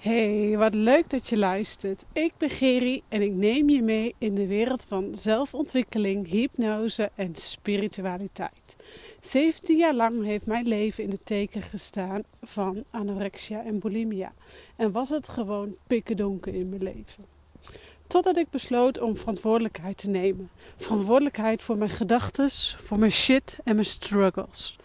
Hey, wat leuk dat je luistert. Ik ben Geri en ik neem je mee in de wereld van zelfontwikkeling, hypnose en spiritualiteit. 17 jaar lang heeft mijn leven in het teken gestaan van anorexia en bulimia. En was het gewoon pikkendonker in mijn leven. Totdat ik besloot om verantwoordelijkheid te nemen. Verantwoordelijkheid voor mijn gedachten, voor mijn shit en mijn struggles.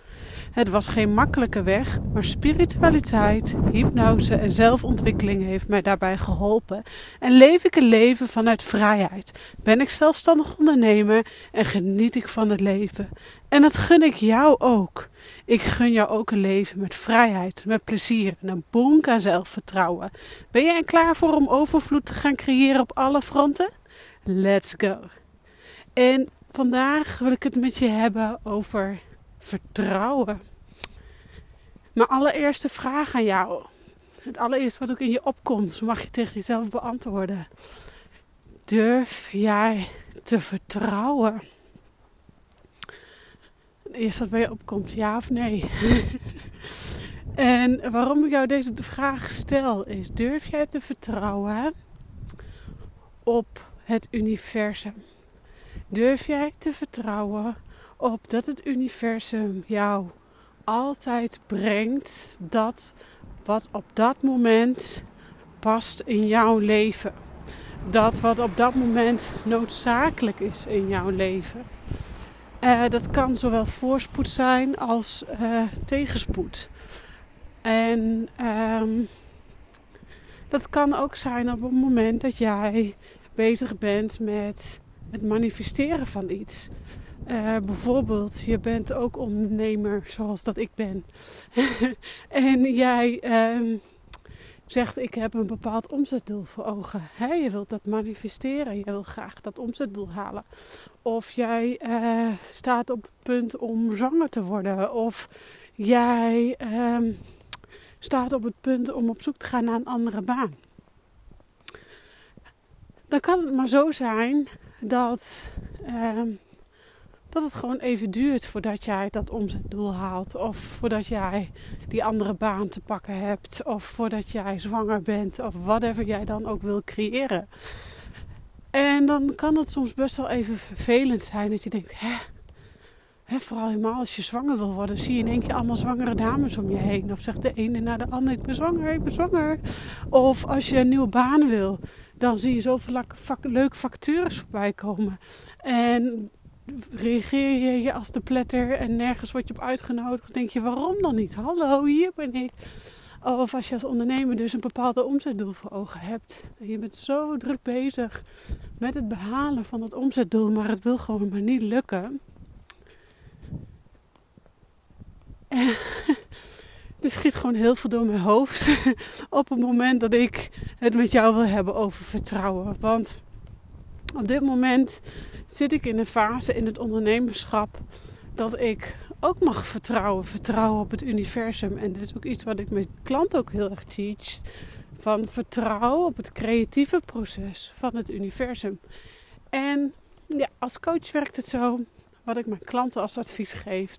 Het was geen makkelijke weg, maar spiritualiteit, hypnose en zelfontwikkeling heeft mij daarbij geholpen. En leef ik een leven vanuit vrijheid. Ben ik zelfstandig ondernemer en geniet ik van het leven. En dat gun ik jou ook. Ik gun jou ook een leven met vrijheid, met plezier en een bonk aan zelfvertrouwen. Ben jij er klaar voor om overvloed te gaan creëren op alle fronten? Let's go! En vandaag wil ik het met je hebben over vertrouwen. Mijn allereerste vraag aan jou. Het allereerste wat ook in je opkomt, mag je tegen jezelf beantwoorden. Durf jij te vertrouwen? Eerst wat bij je opkomt, ja of nee? en waarom ik jou deze vraag stel is: durf jij te vertrouwen op het universum? Durf jij te vertrouwen op dat het universum jou altijd brengt dat wat op dat moment past in jouw leven. Dat wat op dat moment noodzakelijk is in jouw leven. Uh, dat kan zowel voorspoed zijn als uh, tegenspoed. En um, dat kan ook zijn op het moment dat jij bezig bent met het manifesteren van iets. Uh, bijvoorbeeld, je bent ook ondernemer zoals dat ik ben. en jij uh, zegt, ik heb een bepaald omzetdoel voor ogen. Je wilt dat manifesteren. Je wil graag dat omzetdoel halen. Of jij uh, staat op het punt om zwanger te worden. Of jij ehm, staat op het punt om op zoek te gaan naar een andere baan. Dan kan het maar zo zijn dat ehm, dat het gewoon even duurt voordat jij dat omzetdoel haalt. Of voordat jij die andere baan te pakken hebt. Of voordat jij zwanger bent. Of whatever jij dan ook wil creëren. En dan kan het soms best wel even vervelend zijn dat je denkt, hè, vooral helemaal als je zwanger wil worden, zie je in één keer allemaal zwangere dames om je heen. Of zegt de ene naar de andere, ik ben zwanger, ik ben zwanger. Of als je een nieuwe baan wil, dan zie je zoveel leuke vacatures voorbij komen. En reageer je als de pletter en nergens word je op uitgenodigd. denk je, waarom dan niet? Hallo, hier ben ik. Of als je als ondernemer dus een bepaalde omzetdoel voor ogen hebt. En je bent zo druk bezig met het behalen van het omzetdoel, maar het wil gewoon maar niet lukken. er schiet gewoon heel veel door mijn hoofd op het moment dat ik het met jou wil hebben over vertrouwen. Want op dit moment zit ik in een fase in het ondernemerschap dat ik ook mag vertrouwen. Vertrouwen op het universum. En dit is ook iets wat ik mijn klant ook heel erg teach. Van vertrouwen op het creatieve proces van het universum. En ja, als coach werkt het zo. Wat ik mijn klanten als advies geef,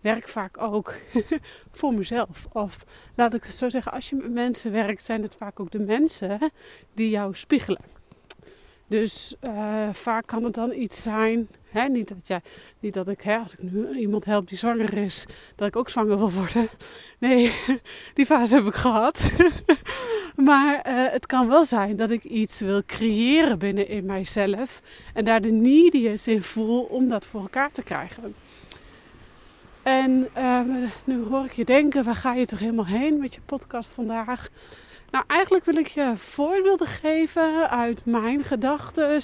werk vaak ook voor mezelf. Of laat ik zo zeggen, als je met mensen werkt, zijn het vaak ook de mensen die jou spiegelen. Dus uh, vaak kan het dan iets zijn. Hè, niet, dat jij, niet dat ik, hè, als ik nu iemand help die zwanger is, dat ik ook zwanger wil worden. Nee, die fase heb ik gehad. maar uh, het kan wel zijn dat ik iets wil creëren binnen in mijzelf. En daar de neediness in voel om dat voor elkaar te krijgen. En uh, nu hoor ik je denken, waar ga je toch helemaal heen met je podcast vandaag? Nou, eigenlijk wil ik je voorbeelden geven uit mijn gedachten,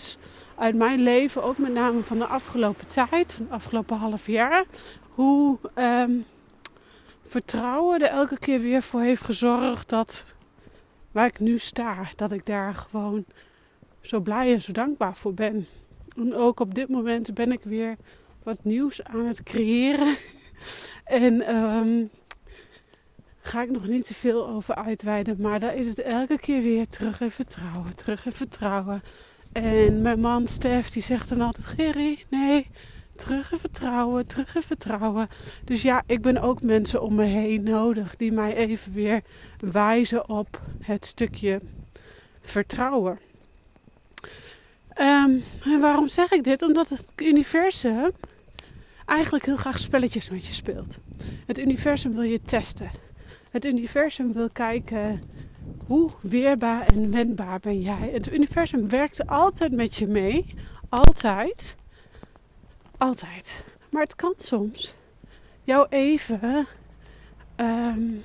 uit mijn leven, ook met name van de afgelopen tijd, van afgelopen half jaar. Hoe um, vertrouwen er elke keer weer voor heeft gezorgd dat waar ik nu sta, dat ik daar gewoon zo blij en zo dankbaar voor ben. En ook op dit moment ben ik weer wat nieuws aan het creëren. en um, ga ik nog niet te veel over uitweiden. Maar daar is het elke keer weer terug in vertrouwen, terug in vertrouwen. En mijn man Stef die zegt dan altijd: Gerry, nee, terug in vertrouwen, terug in vertrouwen. Dus ja, ik ben ook mensen om me heen nodig die mij even weer wijzen op het stukje vertrouwen. Um, en waarom zeg ik dit? Omdat het universum eigenlijk heel graag spelletjes met je speelt. Het universum wil je testen. Het universum wil kijken hoe weerbaar en wendbaar ben jij. Het universum werkt altijd met je mee. Altijd. Altijd. Maar het kan soms jou even um,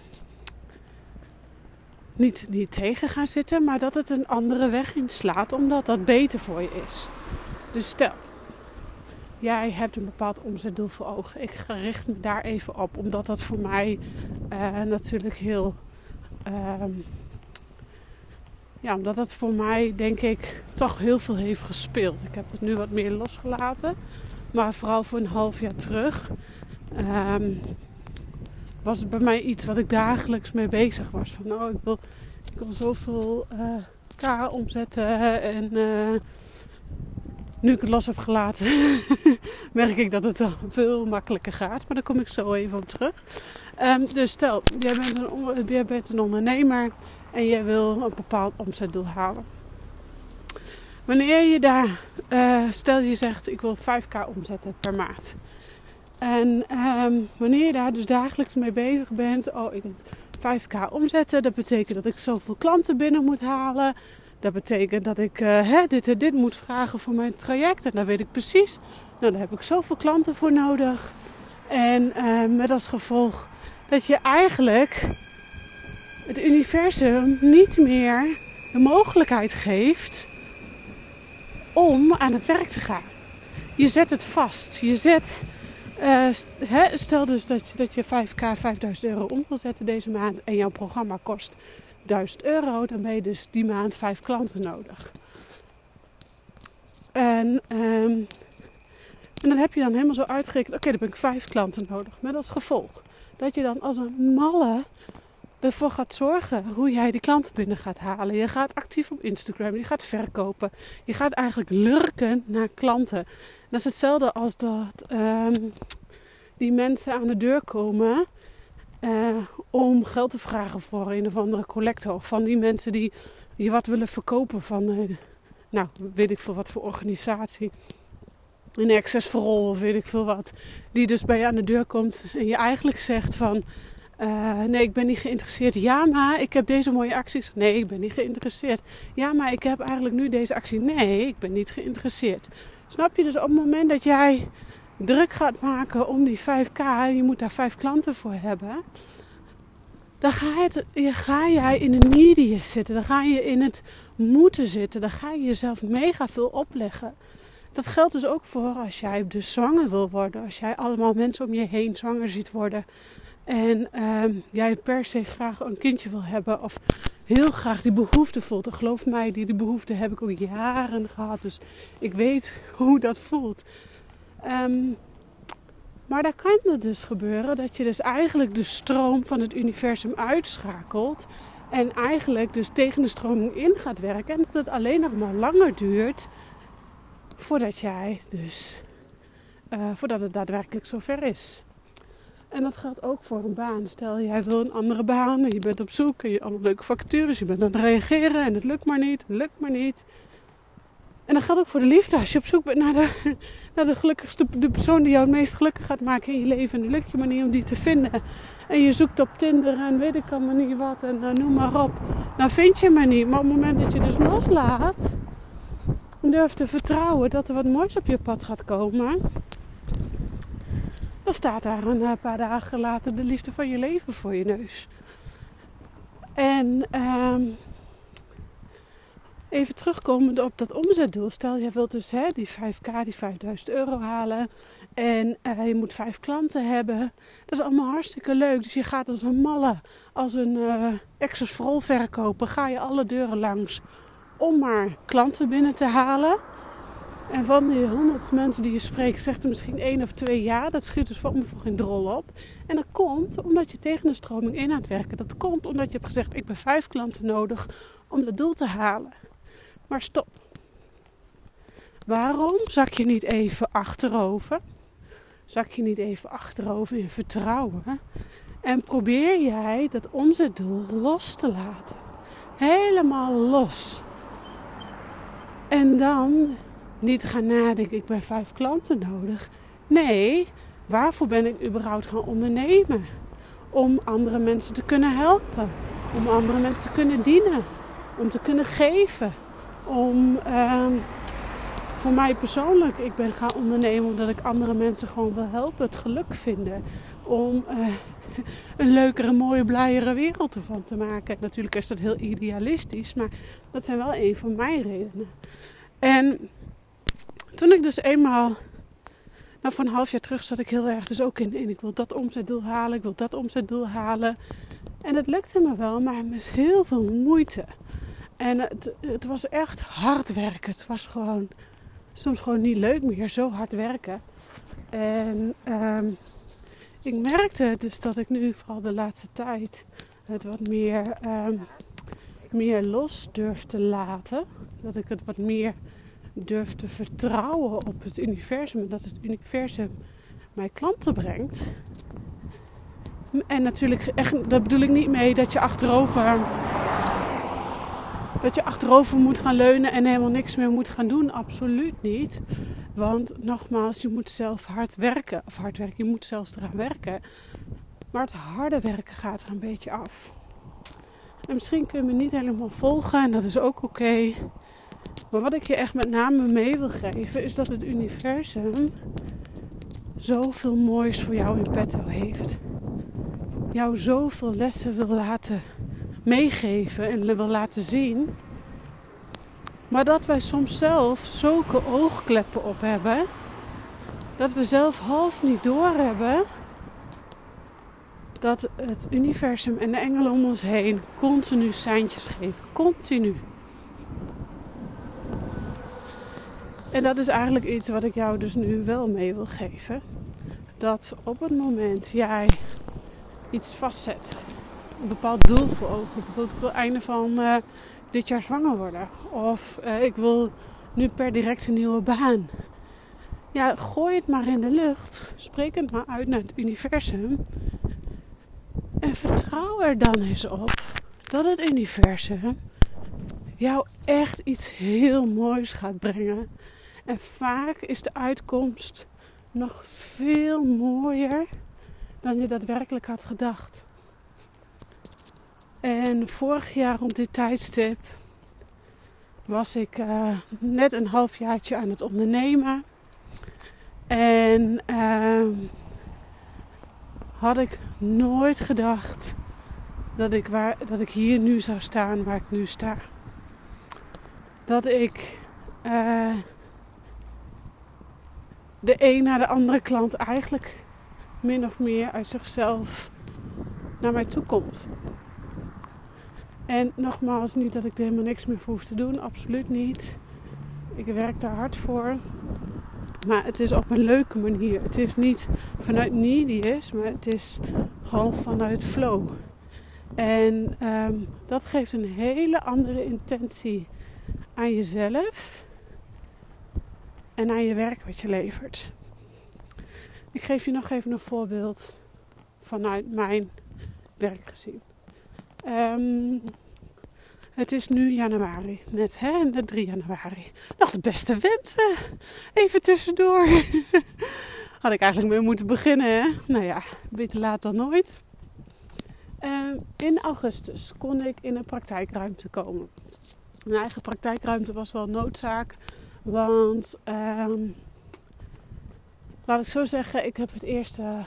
niet, niet tegen gaan zitten, maar dat het een andere weg inslaat, omdat dat beter voor je is. Dus stel, jij hebt een bepaald omzetdoel voor ogen. Ik richt me daar even op, omdat dat voor mij uh, natuurlijk heel. Um, ja, omdat dat voor mij denk ik toch heel veel heeft gespeeld. Ik heb het nu wat meer losgelaten. Maar vooral voor een half jaar terug um, was het bij mij iets wat ik dagelijks mee bezig was. Van nou, ik wil, ik wil zoveel uh, K omzetten en uh, nu ik het los heb gelaten, merk ik dat het dan veel makkelijker gaat. Maar daar kom ik zo even op terug. Um, dus stel, jij bent, een, ondernemer en jij wil een bepaald omzetdoel halen. Wanneer je daar, uh, stel je zegt ik wil 5k omzetten per maand. En um, wanneer je daar dus dagelijks mee bezig bent, oh ik 5k omzetten, dat betekent dat ik zoveel klanten binnen moet halen. Dat betekent dat ik uh, hè, dit en dit moet vragen voor mijn traject. En dan weet ik precies, nou daar heb ik zoveel klanten voor nodig. En uh, met als gevolg dat je eigenlijk het universum niet meer de mogelijkheid geeft om aan het werk te gaan. Je zet het vast. Je zet, uh, stel dus dat je, dat je 5k 5000 euro om wil zetten deze maand en jouw programma kost 1000 euro, dan ben je dus die maand 5 klanten nodig. En, um, en dan heb je dan helemaal zo uitgerekend, oké, dan ben ik 5 klanten nodig. Met als gevolg dat je dan als een malle ervoor gaat zorgen hoe jij die klanten binnen gaat halen. Je gaat actief op Instagram, je gaat verkopen. Je gaat eigenlijk lurken naar klanten. Dat is hetzelfde als dat um, die mensen aan de deur komen uh, om geld te vragen voor een of andere collector. Of van die mensen die je wat willen verkopen van, uh, nou weet ik veel wat voor organisatie. Een access for of weet ik veel wat. Die dus bij je aan de deur komt en je eigenlijk zegt van... Uh, nee, ik ben niet geïnteresseerd. Ja, maar ik heb deze mooie acties. Nee, ik ben niet geïnteresseerd. Ja, maar ik heb eigenlijk nu deze actie. Nee, ik ben niet geïnteresseerd. Snap je? Dus op het moment dat jij druk gaat maken om die 5k, je moet daar 5 klanten voor hebben. Dan ga, het, ga jij in de neediness zitten. Dan ga je in het moeten zitten. Dan ga je jezelf mega veel opleggen. Dat geldt dus ook voor als jij dus zwanger wil worden. Als jij allemaal mensen om je heen zwanger ziet worden. En uh, jij per se graag een kindje wil hebben. Of heel graag die behoefte voelt. En geloof mij, die, die behoefte heb ik ook jaren gehad. Dus ik weet hoe dat voelt. Um, maar daar kan het dus gebeuren dat je dus eigenlijk de stroom van het universum uitschakelt. En eigenlijk dus tegen de stroming in gaat werken. En dat het alleen nog maar langer duurt voordat jij dus, uh, voordat het daadwerkelijk zover is. En dat geldt ook voor een baan. Stel, jij wil een andere baan en je bent op zoek en je allemaal leuke vacatures, je bent aan het reageren en het lukt maar niet, het lukt maar niet. En dat geldt ook voor de liefde. Als je op zoek bent naar de, naar de gelukkigste, de persoon die jou het meest gelukkig gaat maken in je leven. En lukt je maar niet om die te vinden. En je zoekt op Tinder en weet ik allemaal niet wat en uh, noem maar op. Dan vind je maar niet. Maar op het moment dat je dus loslaat. Durft te vertrouwen dat er wat moois op je pad gaat komen. Dan staat daar een eh, paar dagen later de liefde van je leven voor je neus. En... Uh, even terugkomend op dat omzetdoel. Stel, je wilt dus hè, die 5k, die 5000 euro halen. En uh, je moet vijf klanten hebben. Dat is allemaal hartstikke leuk. Dus je gaat als een malle, als een uh, access for verkoper, ga je alle deuren langs om maar klanten binnen te halen. En van die 100 mensen die je spreekt, zegt er misschien één of twee ja. Dat schiet dus voor me voor geen drol op. En dat komt omdat je tegen de stroming in aan het werken. Dat komt omdat je hebt gezegd: ik ben vijf klanten nodig om dat doel te halen. Maar stop. Waarom zak je niet even achterover? zak je niet even achterover in vertrouwen en probeer jij dat omzetdoel los te laten. Helemaal los. En dan niet gaan nadenken, ik ben vijf klanten nodig. Nee, waarvoor ben ik überhaupt gaan ondernemen? Om andere mensen te kunnen helpen. Om andere mensen te kunnen dienen. Om te kunnen geven. Om ehm, voor mij persoonlijk, ik ben gaan ondernemen omdat ik andere mensen gewoon wil helpen, het geluk vinden. Om uh, een leukere, mooie, blijere wereld ervan te maken. Natuurlijk is dat heel idealistisch, maar dat zijn wel een van mijn redenen. En toen ik dus eenmaal, nou voor een half jaar terug zat ik heel erg dus ook in, in ik wil dat omzetdoel halen, ik wil dat omzetdoel halen. En het lukte me wel, maar met heel veel moeite. En het, het was echt hard werken. Het was gewoon soms gewoon niet leuk meer, zo hard werken. En um, ik merkte dus dat ik nu vooral de laatste tijd het wat meer, um, meer los durf te laten. Dat ik het wat meer durf te vertrouwen op het universum. Dat het universum mij klanten brengt. En natuurlijk, echt, daar bedoel ik niet mee dat je achterover. Dat je achterover moet gaan leunen en helemaal niks meer moet gaan doen. Absoluut niet. Want nogmaals, je moet zelf hard werken. Of hard werken, je moet zelfs eraan werken. Maar het harde werken gaat er een beetje af. En misschien kun je me niet helemaal volgen en dat is ook oké. Maar wat ik je echt met name mee wil geven, is dat het universum zoveel moois voor jou in petto heeft. Jou zoveel lessen wil laten meegeven en wil laten zien. Maar dat wij soms zelf zulke oogkleppen op hebben. Dat we zelf half niet doorhebben. Dat het universum en de engelen om ons heen continu seintjes geven. Continu. En dat is eigenlijk iets wat ik jou dus nu wel mee wil geven. Dat op het moment jij iets vastzet, een bepaald doel voor ogen, bijvoorbeeld ik wil einde van uh, dit jaar zwanger worden, of uh, ik wil nu per direct een nieuwe baan. Ja, gooi het maar in de lucht, spreek het maar uit naar het universum. En vertrouw er dan eens op dat het universum jou echt iets heel moois gaat brengen. En vaak is de uitkomst nog veel mooier dan je daadwerkelijk had gedacht. En vorig jaar rond dit tijdstip was ik uh, net een halfjaartje aan het ondernemen. En uh, had ik nooit gedacht dat ik, waar, dat ik hier nu zou staan waar ik nu sta. Dat ik uh, de een naar de andere klant eigenlijk min of meer uit zichzelf naar mij toe komt. En nogmaals, niet dat ik er helemaal niks meer voor hoef te doen, absoluut niet. Ik werk daar hard voor. Maar het is op een leuke manier. Het is niet vanuit neediness, maar het is gewoon vanuit flow. En um, dat geeft een hele andere intentie aan jezelf en aan je werk wat je levert. Ik geef je nog even een voorbeeld vanuit mijn werk gezien. Um, het is nu januari, net, hè, net 3 januari. Nog de beste wensen, even tussendoor. Had ik eigenlijk mee moeten beginnen, hè? Nou ja, beter laat dan nooit. Um, in augustus kon ik in een praktijkruimte komen. Mijn eigen praktijkruimte was wel noodzaak. Want um, laat ik zo zeggen, ik heb het eerste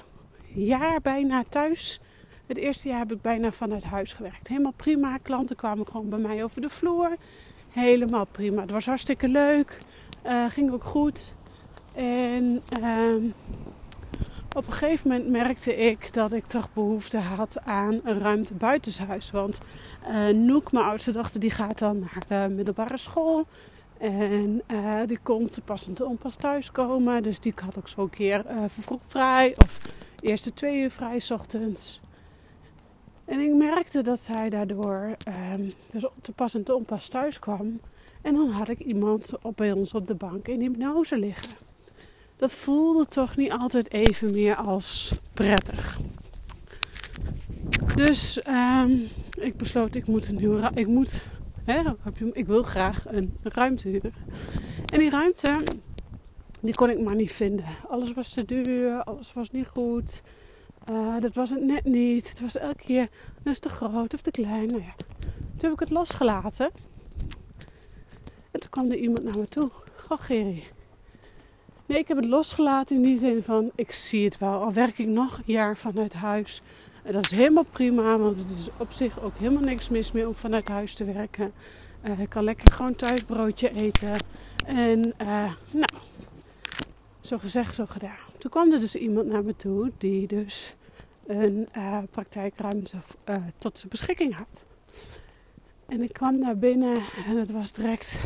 jaar bijna thuis. Het eerste jaar heb ik bijna vanuit huis gewerkt. Helemaal prima. Klanten kwamen gewoon bij mij over de vloer. Helemaal prima. Het was hartstikke leuk. Uh, ging ook goed. En uh, op een gegeven moment merkte ik dat ik toch behoefte had aan een ruimte buitenshuis. Want uh, Noek, mijn oudste dochter, die gaat dan naar de middelbare school. En uh, die komt pas en te onpas thuiskomen. Dus die had ook zo'n keer uh, vroeg vrij. Of eerste twee uur vrij s ochtends. En ik merkte dat zij daardoor um, dus te pas en te onpas thuis kwam. En dan had ik iemand op bij ons op de bank in hypnose liggen. dat voelde toch niet altijd even meer als prettig. Dus ehm, ik besloot, ik moet een nieuwe ik moet, hè, ik wil graag een ruimte huren. En die ruimte, die kon ik maar niet vinden. Alles was te duur, alles was niet goed. Uh, dat was het net niet. Het was elke keer, dat is te groot of te klein. Nou ja. Toen heb ik het losgelaten. En toen kwam er iemand naar me toe. Goh, Gerry. Nee, ik heb het losgelaten in die zin van, ik zie het wel. Al werk ik nog een jaar vanuit huis. En dat is helemaal prima, want het is op zich ook helemaal niks mis meer om vanuit huis te werken. Uh, ik kan lekker gewoon thuis broodje eten. En uh, nou, zo gezegd, zo gedaan. Toen kwam er dus iemand naar me toe die dus een uh, praktijkruimte tot zijn beschikking had. En ik kwam naar binnen en het was direct,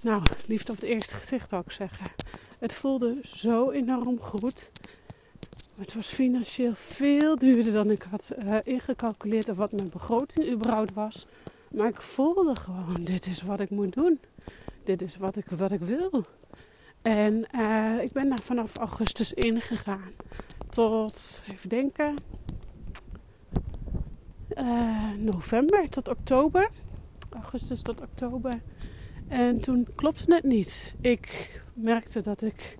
nou, liefde op het eerste gezicht ook zeggen. Het voelde zo enorm goed. Het was financieel veel duurder dan ik had uh, ingecalculeerd of wat mijn begroting überhaupt was. Maar ik voelde gewoon, dit is wat ik moet doen. Dit is wat ik, wat ik wil. En uh, ik ben daar vanaf augustus ingegaan. Tot, even denken, uh, november tot oktober. Augustus tot oktober. En toen klopte het niet. Ik merkte dat ik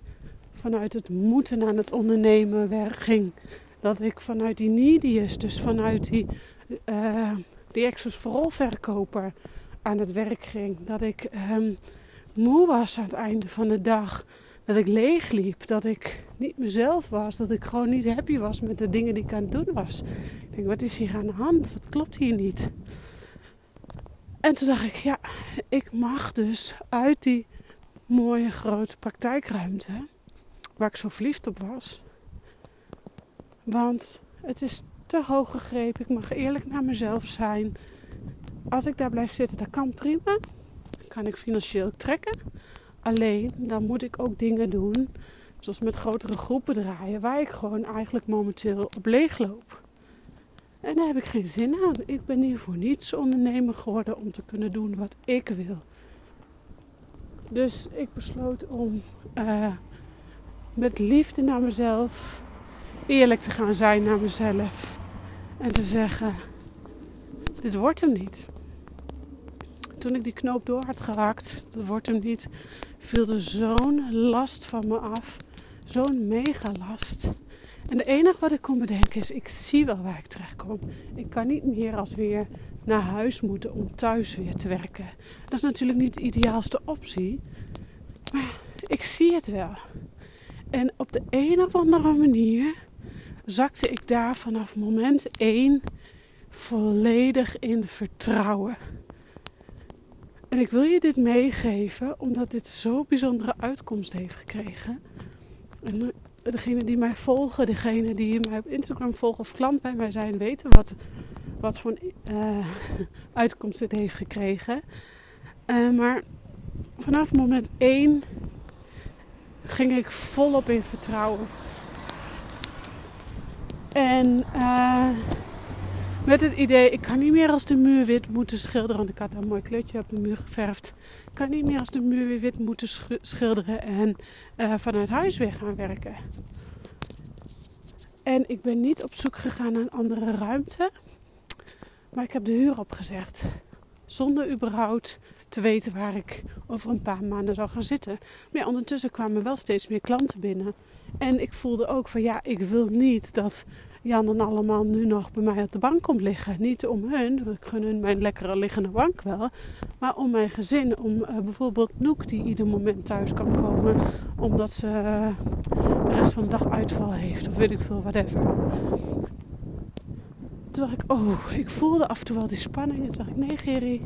vanuit het moeten aan het ondernemen ging. Dat ik vanuit die neediest, dus vanuit die, uh, die Access for verkoper aan het werk ging. Dat ik um, moe was aan het einde van de dag. Dat ik leeg liep. Dat ik niet mezelf was. Dat ik gewoon niet happy was met de dingen die ik aan het doen was. Ik denk, wat is hier aan de hand? Wat klopt hier niet? En toen dacht ik, ja, ik mag dus uit die mooie grote praktijkruimte, waar ik zo verliefd op was. Want het is te hoog gegrepen. Ik mag eerlijk naar mezelf zijn. Als ik daar blijf zitten, dat kan prima. Kan ik financieel trekken. Alleen dan moet ik ook dingen doen, zoals met grotere groepen draaien, waar ik gewoon eigenlijk momenteel op leeg loop. En daar heb ik geen zin aan. Ik ben hier voor niets ondernemer geworden om te kunnen doen wat ik wil. Dus ik besloot om uh, met liefde naar mezelf, eerlijk te gaan zijn naar mezelf. En te zeggen: Dit wordt hem niet. Toen ik die knoop door had gehakt, dat wordt hem niet, viel er zo'n last van me af. Zo'n mega last. En het enige wat ik kon bedenken is, ik zie wel waar ik terecht kom. Ik kan niet meer als weer naar huis moeten om thuis weer te werken. Dat is natuurlijk niet de ideaalste optie. Maar ik zie het wel. En op de een of andere manier zakte ik daar vanaf moment 1 volledig in vertrouwen. En ik wil je dit meegeven omdat dit zo'n bijzondere uitkomst heeft gekregen. En degene die mij volgen, degene die mij op Instagram volgen of klant bij mij zijn, weten wat, wat voor uh, uitkomst dit heeft gekregen. Uh, maar vanaf moment 1 ging ik volop in vertrouwen. En uh, met het idee, ik kan niet meer als de muur wit moeten schilderen. Want ik had een mooi kleurtje op de muur geverfd. Ik kan niet meer als de muur weer wit moeten schilderen en uh, vanuit huis weer gaan werken. En ik ben niet op zoek gegaan naar een andere ruimte. Maar ik heb de huur opgezegd. Zonder überhaupt te weten waar ik over een paar maanden zou gaan zitten. Maar ondertussen kwamen wel steeds meer klanten binnen. En ik voelde ook van ja, ik wil niet dat Jan en allemaal nu nog bij mij op de bank komt liggen. Niet om hun, gun hun mijn lekkere liggende bank wel. Maar om mijn gezin, om uh, bijvoorbeeld Noek die ieder moment thuis kan komen. Omdat ze uh, de rest van de dag uitval heeft of weet ik veel, whatever. Toen dacht ik, oh, ik voelde af en toe wel die spanning. En toen dacht ik, nee Gerry,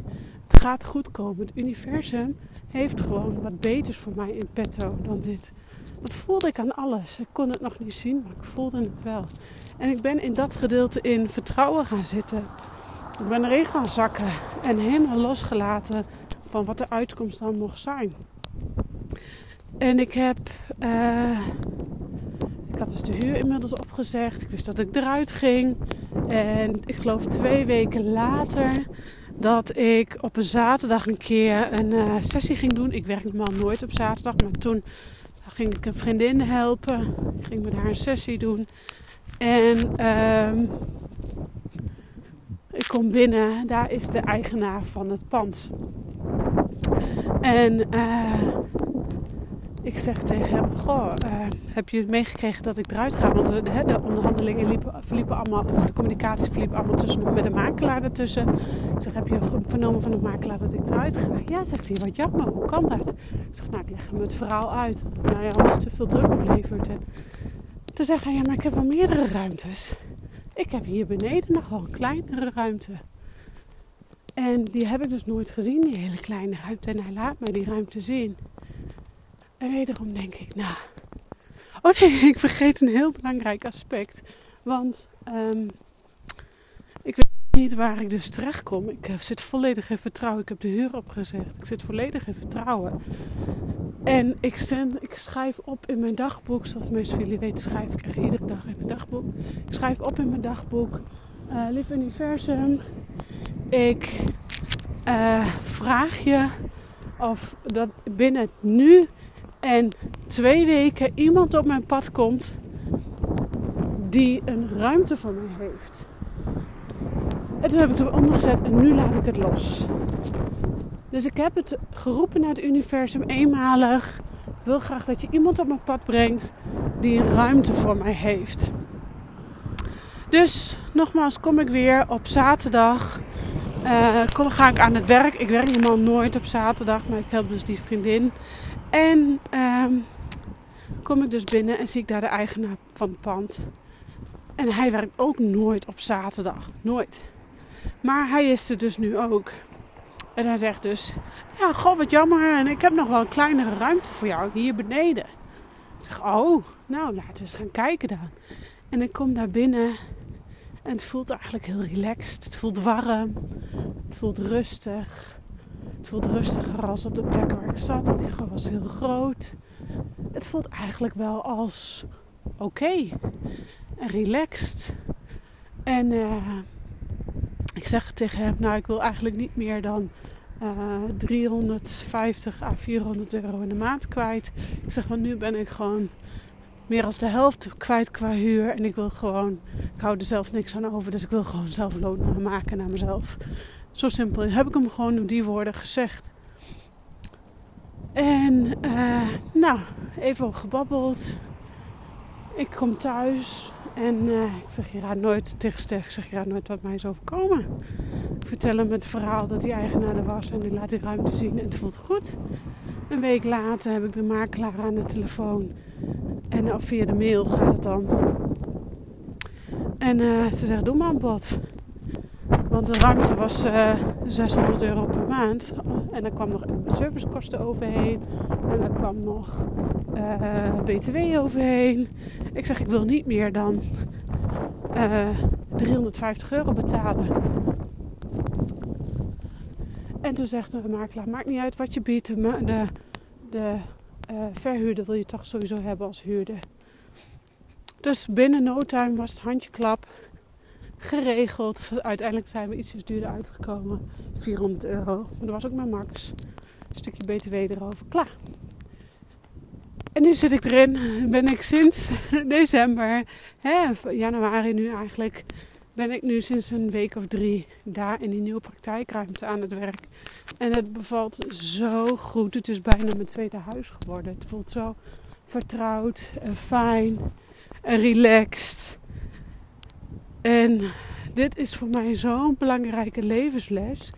het gaat goed komen. Het universum heeft gewoon wat beters voor mij in petto dan dit. Dat voelde ik aan alles. Ik kon het nog niet zien, maar ik voelde het wel. En ik ben in dat gedeelte in vertrouwen gaan zitten. Ik ben erin gaan zakken en helemaal losgelaten van wat de uitkomst dan mocht zijn. En ik heb. Uh, ik had dus de huur inmiddels opgezegd. Ik wist dat ik eruit ging. En ik geloof twee weken later dat ik op een zaterdag een keer een uh, sessie ging doen. Ik werk normaal nooit op zaterdag, maar toen ging ik een vriendin helpen. Ik ging met haar een sessie doen. En ehm, ik kom binnen, daar is de eigenaar van het pand. En uh, ik zeg tegen hem: Goh, uh, heb je meegekregen dat ik eruit ga? Want de, de onderhandelingen liepen, verliepen allemaal, of de communicatie verliep allemaal tussen, met de makelaar ertussen. Ik zeg: Heb je vernomen van de makelaar dat ik eruit ga? Ja, zegt hij: Wat jammer, hoe kan dat? Ik zeg: Nou, ik leg hem het verhaal uit. Dat het mij anders te veel druk oplevert. En toen zei hij: Ja, maar ik heb wel meerdere ruimtes. Ik heb hier beneden nog wel een kleinere ruimte. En die heb ik dus nooit gezien, die hele kleine ruimte. En hij laat mij die ruimte zien. En wederom denk ik, nou. Oh nee, ik vergeet een heel belangrijk aspect. Want um, ik weet niet waar ik dus terecht kom. Ik zit volledig in vertrouwen. Ik heb de huur opgezegd. Ik zit volledig in vertrouwen. En ik, zend, ik schrijf op in mijn dagboek. Zoals de meeste van jullie weten, schrijf ik echt iedere dag in mijn dagboek. Ik schrijf op in mijn dagboek. Uh, lief universum. Ik uh, vraag je of dat binnen nu en twee weken iemand op mijn pad komt die een ruimte voor mij heeft. En toen heb ik het eronder gezet en nu laat ik het los. Dus ik heb het geroepen naar het universum eenmalig. Ik wil graag dat je iemand op mijn pad brengt die een ruimte voor mij heeft. Dus nogmaals kom ik weer op zaterdag. Uh, kom, ga ik aan het werk. Ik werk helemaal nooit op zaterdag, maar ik help dus die vriendin. En uh, kom ik dus binnen en zie ik daar de eigenaar van het pand. En hij werkt ook nooit op zaterdag. Nooit. Maar hij is er dus nu ook. En hij zegt dus: Ja, god, wat jammer. En ik heb nog wel een kleinere ruimte voor jou hier beneden. Ik zeg: Oh, nou laten we eens gaan kijken dan. En ik kom daar binnen. En het voelt eigenlijk heel relaxed. Het voelt warm. Het voelt rustig. Het voelt rustiger als op de plek waar ik zat. Want die was heel groot. Het voelt eigenlijk wel als oké. En relaxed. En uh, ik zeg tegen hem, nou ik wil eigenlijk niet meer dan uh, 350 à 400 euro in de maand kwijt. Ik zeg, want nu ben ik gewoon meer dan de helft kwijt qua huur. En ik wil gewoon, ik hou er zelf niks aan over. Dus ik wil gewoon zelf loon maken naar mezelf. Zo simpel heb ik hem gewoon op die woorden gezegd. En uh, nou, even gebabbeld. Ik kom thuis en uh, ik zeg, je raadt nooit tegen Stef, ik zeg, je raadt nooit wat mij is overkomen. Ik vertel hem het verhaal dat die eigenaar er was en ik laat die ruimte zien en het voelt goed. Een week later heb ik de makelaar aan de telefoon en uh, via de mail gaat het dan. En uh, ze zegt, doe maar een bod. Want de ruimte was uh, eh, 600 euro per maand. En er kwam nog servicekosten overheen. En er kwam nog eh, BTW overheen. Ik zeg, ik wil niet meer dan uh, eh, 350 euro betalen. En toen zegt de makelaar, maakt niet uit wat je biedt. De, de verhuurder wil je toch sowieso hebben als huurder. Dus binnen no time was het handjeklap geregeld. Uiteindelijk zijn we ietsjes duurder uitgekomen. 400 euro. Maar dat was ook mijn max. Een stukje BTW erover. Klaar. En nu zit ik erin. Ben ik sinds december, hè, januari nu eigenlijk, ben ik nu sinds een week of drie daar in die nieuwe praktijkruimte aan het werk. En het bevalt zo goed. Het is bijna mijn tweede huis geworden. Het voelt zo vertrouwd en fijn en relaxed. En dit is voor mij zo'n belangrijke levensles.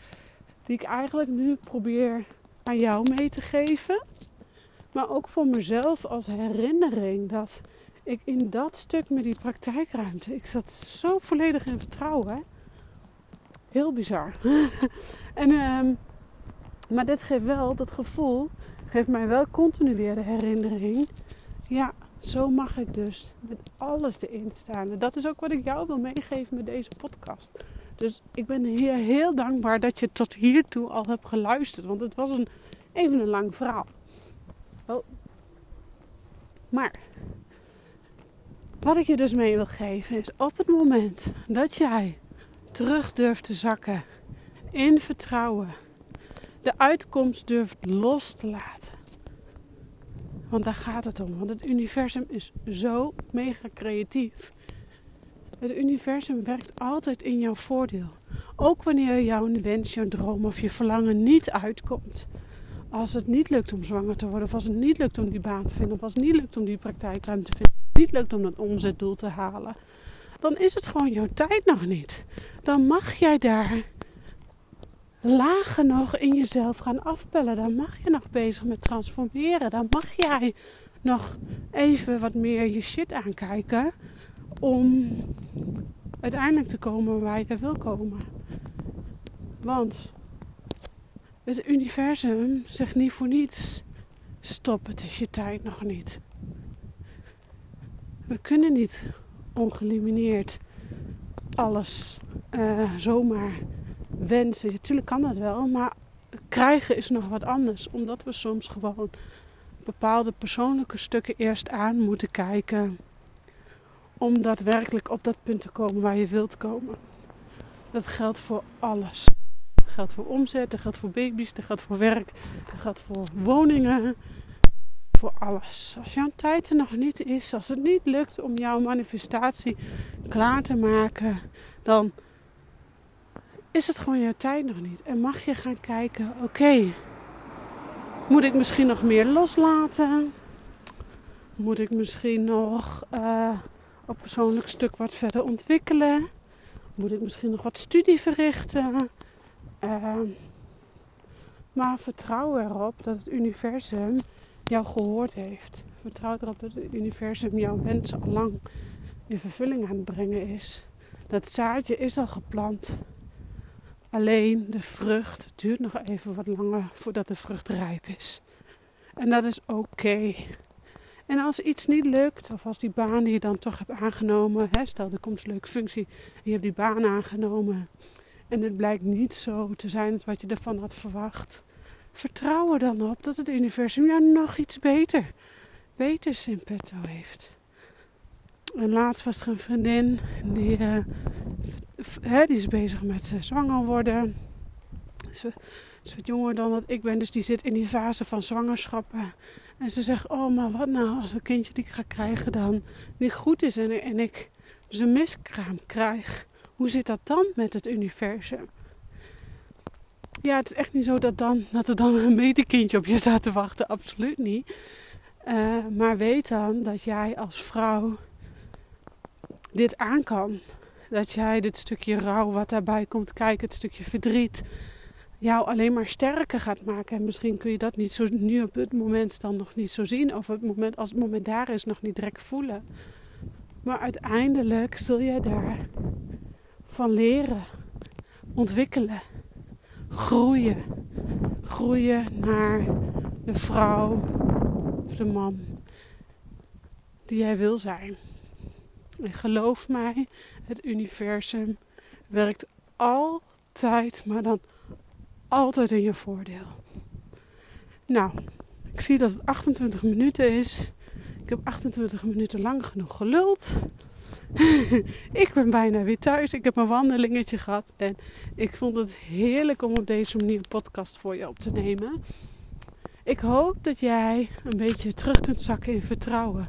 Die ik eigenlijk nu probeer aan jou mee te geven. Maar ook voor mezelf als herinnering dat ik in dat stuk met die praktijkruimte. Ik zat zo volledig in vertrouwen. Heel bizar. en, um, maar dit geeft wel, dat gevoel, geeft mij wel continu de herinnering. Ja, zo mag ik dus met alles erin staan. En dat is ook wat ik jou wil meegeven met deze podcast. Dus ik ben hier heel dankbaar dat je tot hiertoe al hebt geluisterd. Want het was een, even een lang verhaal. Oh. Maar wat ik je dus mee wil geven is op het moment dat jij terug durft te zakken in vertrouwen, de uitkomst durft los te laten Want daar gaat het om. Want het universum is zo mega creatief. Het universum werkt altijd in jouw voordeel. Ook wanneer jouw wens, jouw droom of je verlangen niet uitkomt. Als het niet lukt om zwanger te worden, of als het niet lukt om die baan te vinden, of als het niet lukt om die praktijkruimte te vinden, niet lukt om dat omzetdoel te halen, dan is het gewoon jouw tijd nog niet. Dan mag jij daar lagen nog in jezelf gaan afpellen. Dan mag je nog bezig met transformeren. Dan mag jij nog even wat meer je shit aankijken om uiteindelijk te komen waar je wil komen. Want het universum zegt niet voor niets: stop, het is je tijd nog niet. We kunnen niet ongelimineerd alles uh, zomaar wensen. Natuurlijk kan dat wel, maar krijgen is nog wat anders. Omdat we soms gewoon bepaalde persoonlijke stukken eerst aan moeten kijken. Om daadwerkelijk op dat punt te komen waar je wilt komen. Dat geldt voor alles. Dat geldt voor omzet, dat geldt voor baby's, dat geldt voor werk, dat geldt voor woningen. Voor alles. Als jouw tijd er nog niet is, als het niet lukt om jouw manifestatie klaar te maken, dan is het gewoon jouw tijd nog niet. En mag je gaan kijken, oké, moet ik misschien nog meer loslaten? Moet ik misschien nog uh, op persoonlijk stuk wat verder ontwikkelen? Moet ik misschien nog wat studie verrichten? Uh, maar vertrouw erop dat het universum jou gehoord heeft. Vertrouw erop dat het universum jouw wensen al lang in vervulling aan het brengen is. Dat zaadje is al geplant. Alleen de vrucht duurt nog even wat langer voordat de vrucht rijp is. En dat is oké. En als iets niet lukt, of als die baan die je dan toch hebt aangenomen, hè, stel er komt een leuke functie je hebt die baan aangenomen en het blijkt niet zo te zijn wat je ervan had verwacht, vertrouw er dan op dat het universum jou nog iets beter, beters in petto heeft. En laatst was er een vriendin die uh, hè, die is bezig met uh, zwanger worden. Ze is wat jonger dan dat ik ben, dus die zit in die fase van zwangerschappen. En ze zegt: Oh, maar wat nou als een kindje die ik ga krijgen dan niet goed is en, en ik een miskraam krijg? Hoe zit dat dan met het universum? Ja, het is echt niet zo dat, dan, dat er dan een metekindje op je staat te wachten. Absoluut niet. Uh, maar weet dan dat jij als vrouw dit aan kan dat jij dit stukje rouw wat daarbij komt kijken, het stukje verdriet, jou alleen maar sterker gaat maken. En misschien kun je dat niet zo, nu op het moment dan nog niet zo zien, of het moment, als het moment daar is nog niet direct voelen. Maar uiteindelijk zul jij daar van leren, ontwikkelen, groeien. Groeien naar de vrouw of de man die jij wil zijn. En geloof mij, het universum werkt altijd, maar dan altijd in je voordeel. Nou, ik zie dat het 28 minuten is. Ik heb 28 minuten lang genoeg geluld. ik ben bijna weer thuis. Ik heb een wandelingetje gehad. En ik vond het heerlijk om op deze manier een podcast voor je op te nemen. Ik hoop dat jij een beetje terug kunt zakken in vertrouwen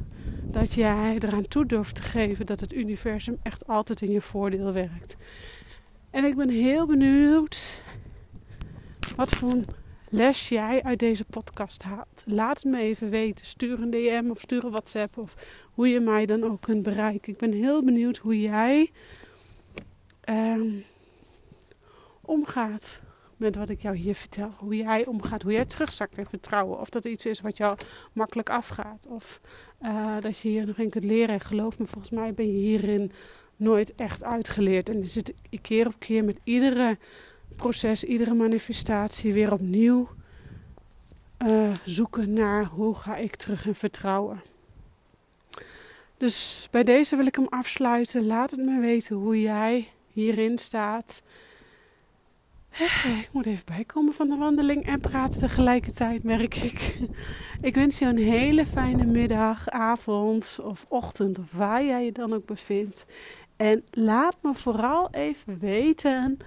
dat jij eraan toe durft te geven dat het universum echt altijd in je voordeel werkt. En ik ben heel benieuwd wat voor les jij uit deze podcast haalt. Laat het me even weten. Stuur een DM of stuur een WhatsApp of hoe je mij dan ook kunt bereiken. Ik ben heel benieuwd hoe jij ehm, omgaat met wat ik jou hier vertel. Hoe jij omgaat, hoe jij terugzakt in vertrouwen. Of dat iets is wat jou makkelijk afgaat. Of uh, dat je hier nog in kunt leren. En geloof me, volgens mij ben je hierin nooit echt uitgeleerd. En zit keer op keer met iedere proces, iedere manifestatie weer opnieuw uh, zoeken naar hoe ga ik terug in vertrouwen. Dus bij deze wil ik hem afsluiten. Laat het me weten hoe jij hierin staat. Ik moet even bijkomen van de wandeling en praten tegelijkertijd, merk ik. Ik wens je een hele fijne middag, avond of ochtend, of waar jij je dan ook bevindt. En laat me vooral even weten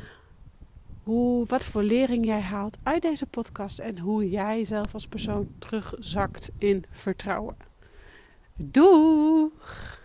wat voor lering jij haalt uit deze podcast en hoe jij zelf als persoon terugzakt in vertrouwen. Doeg!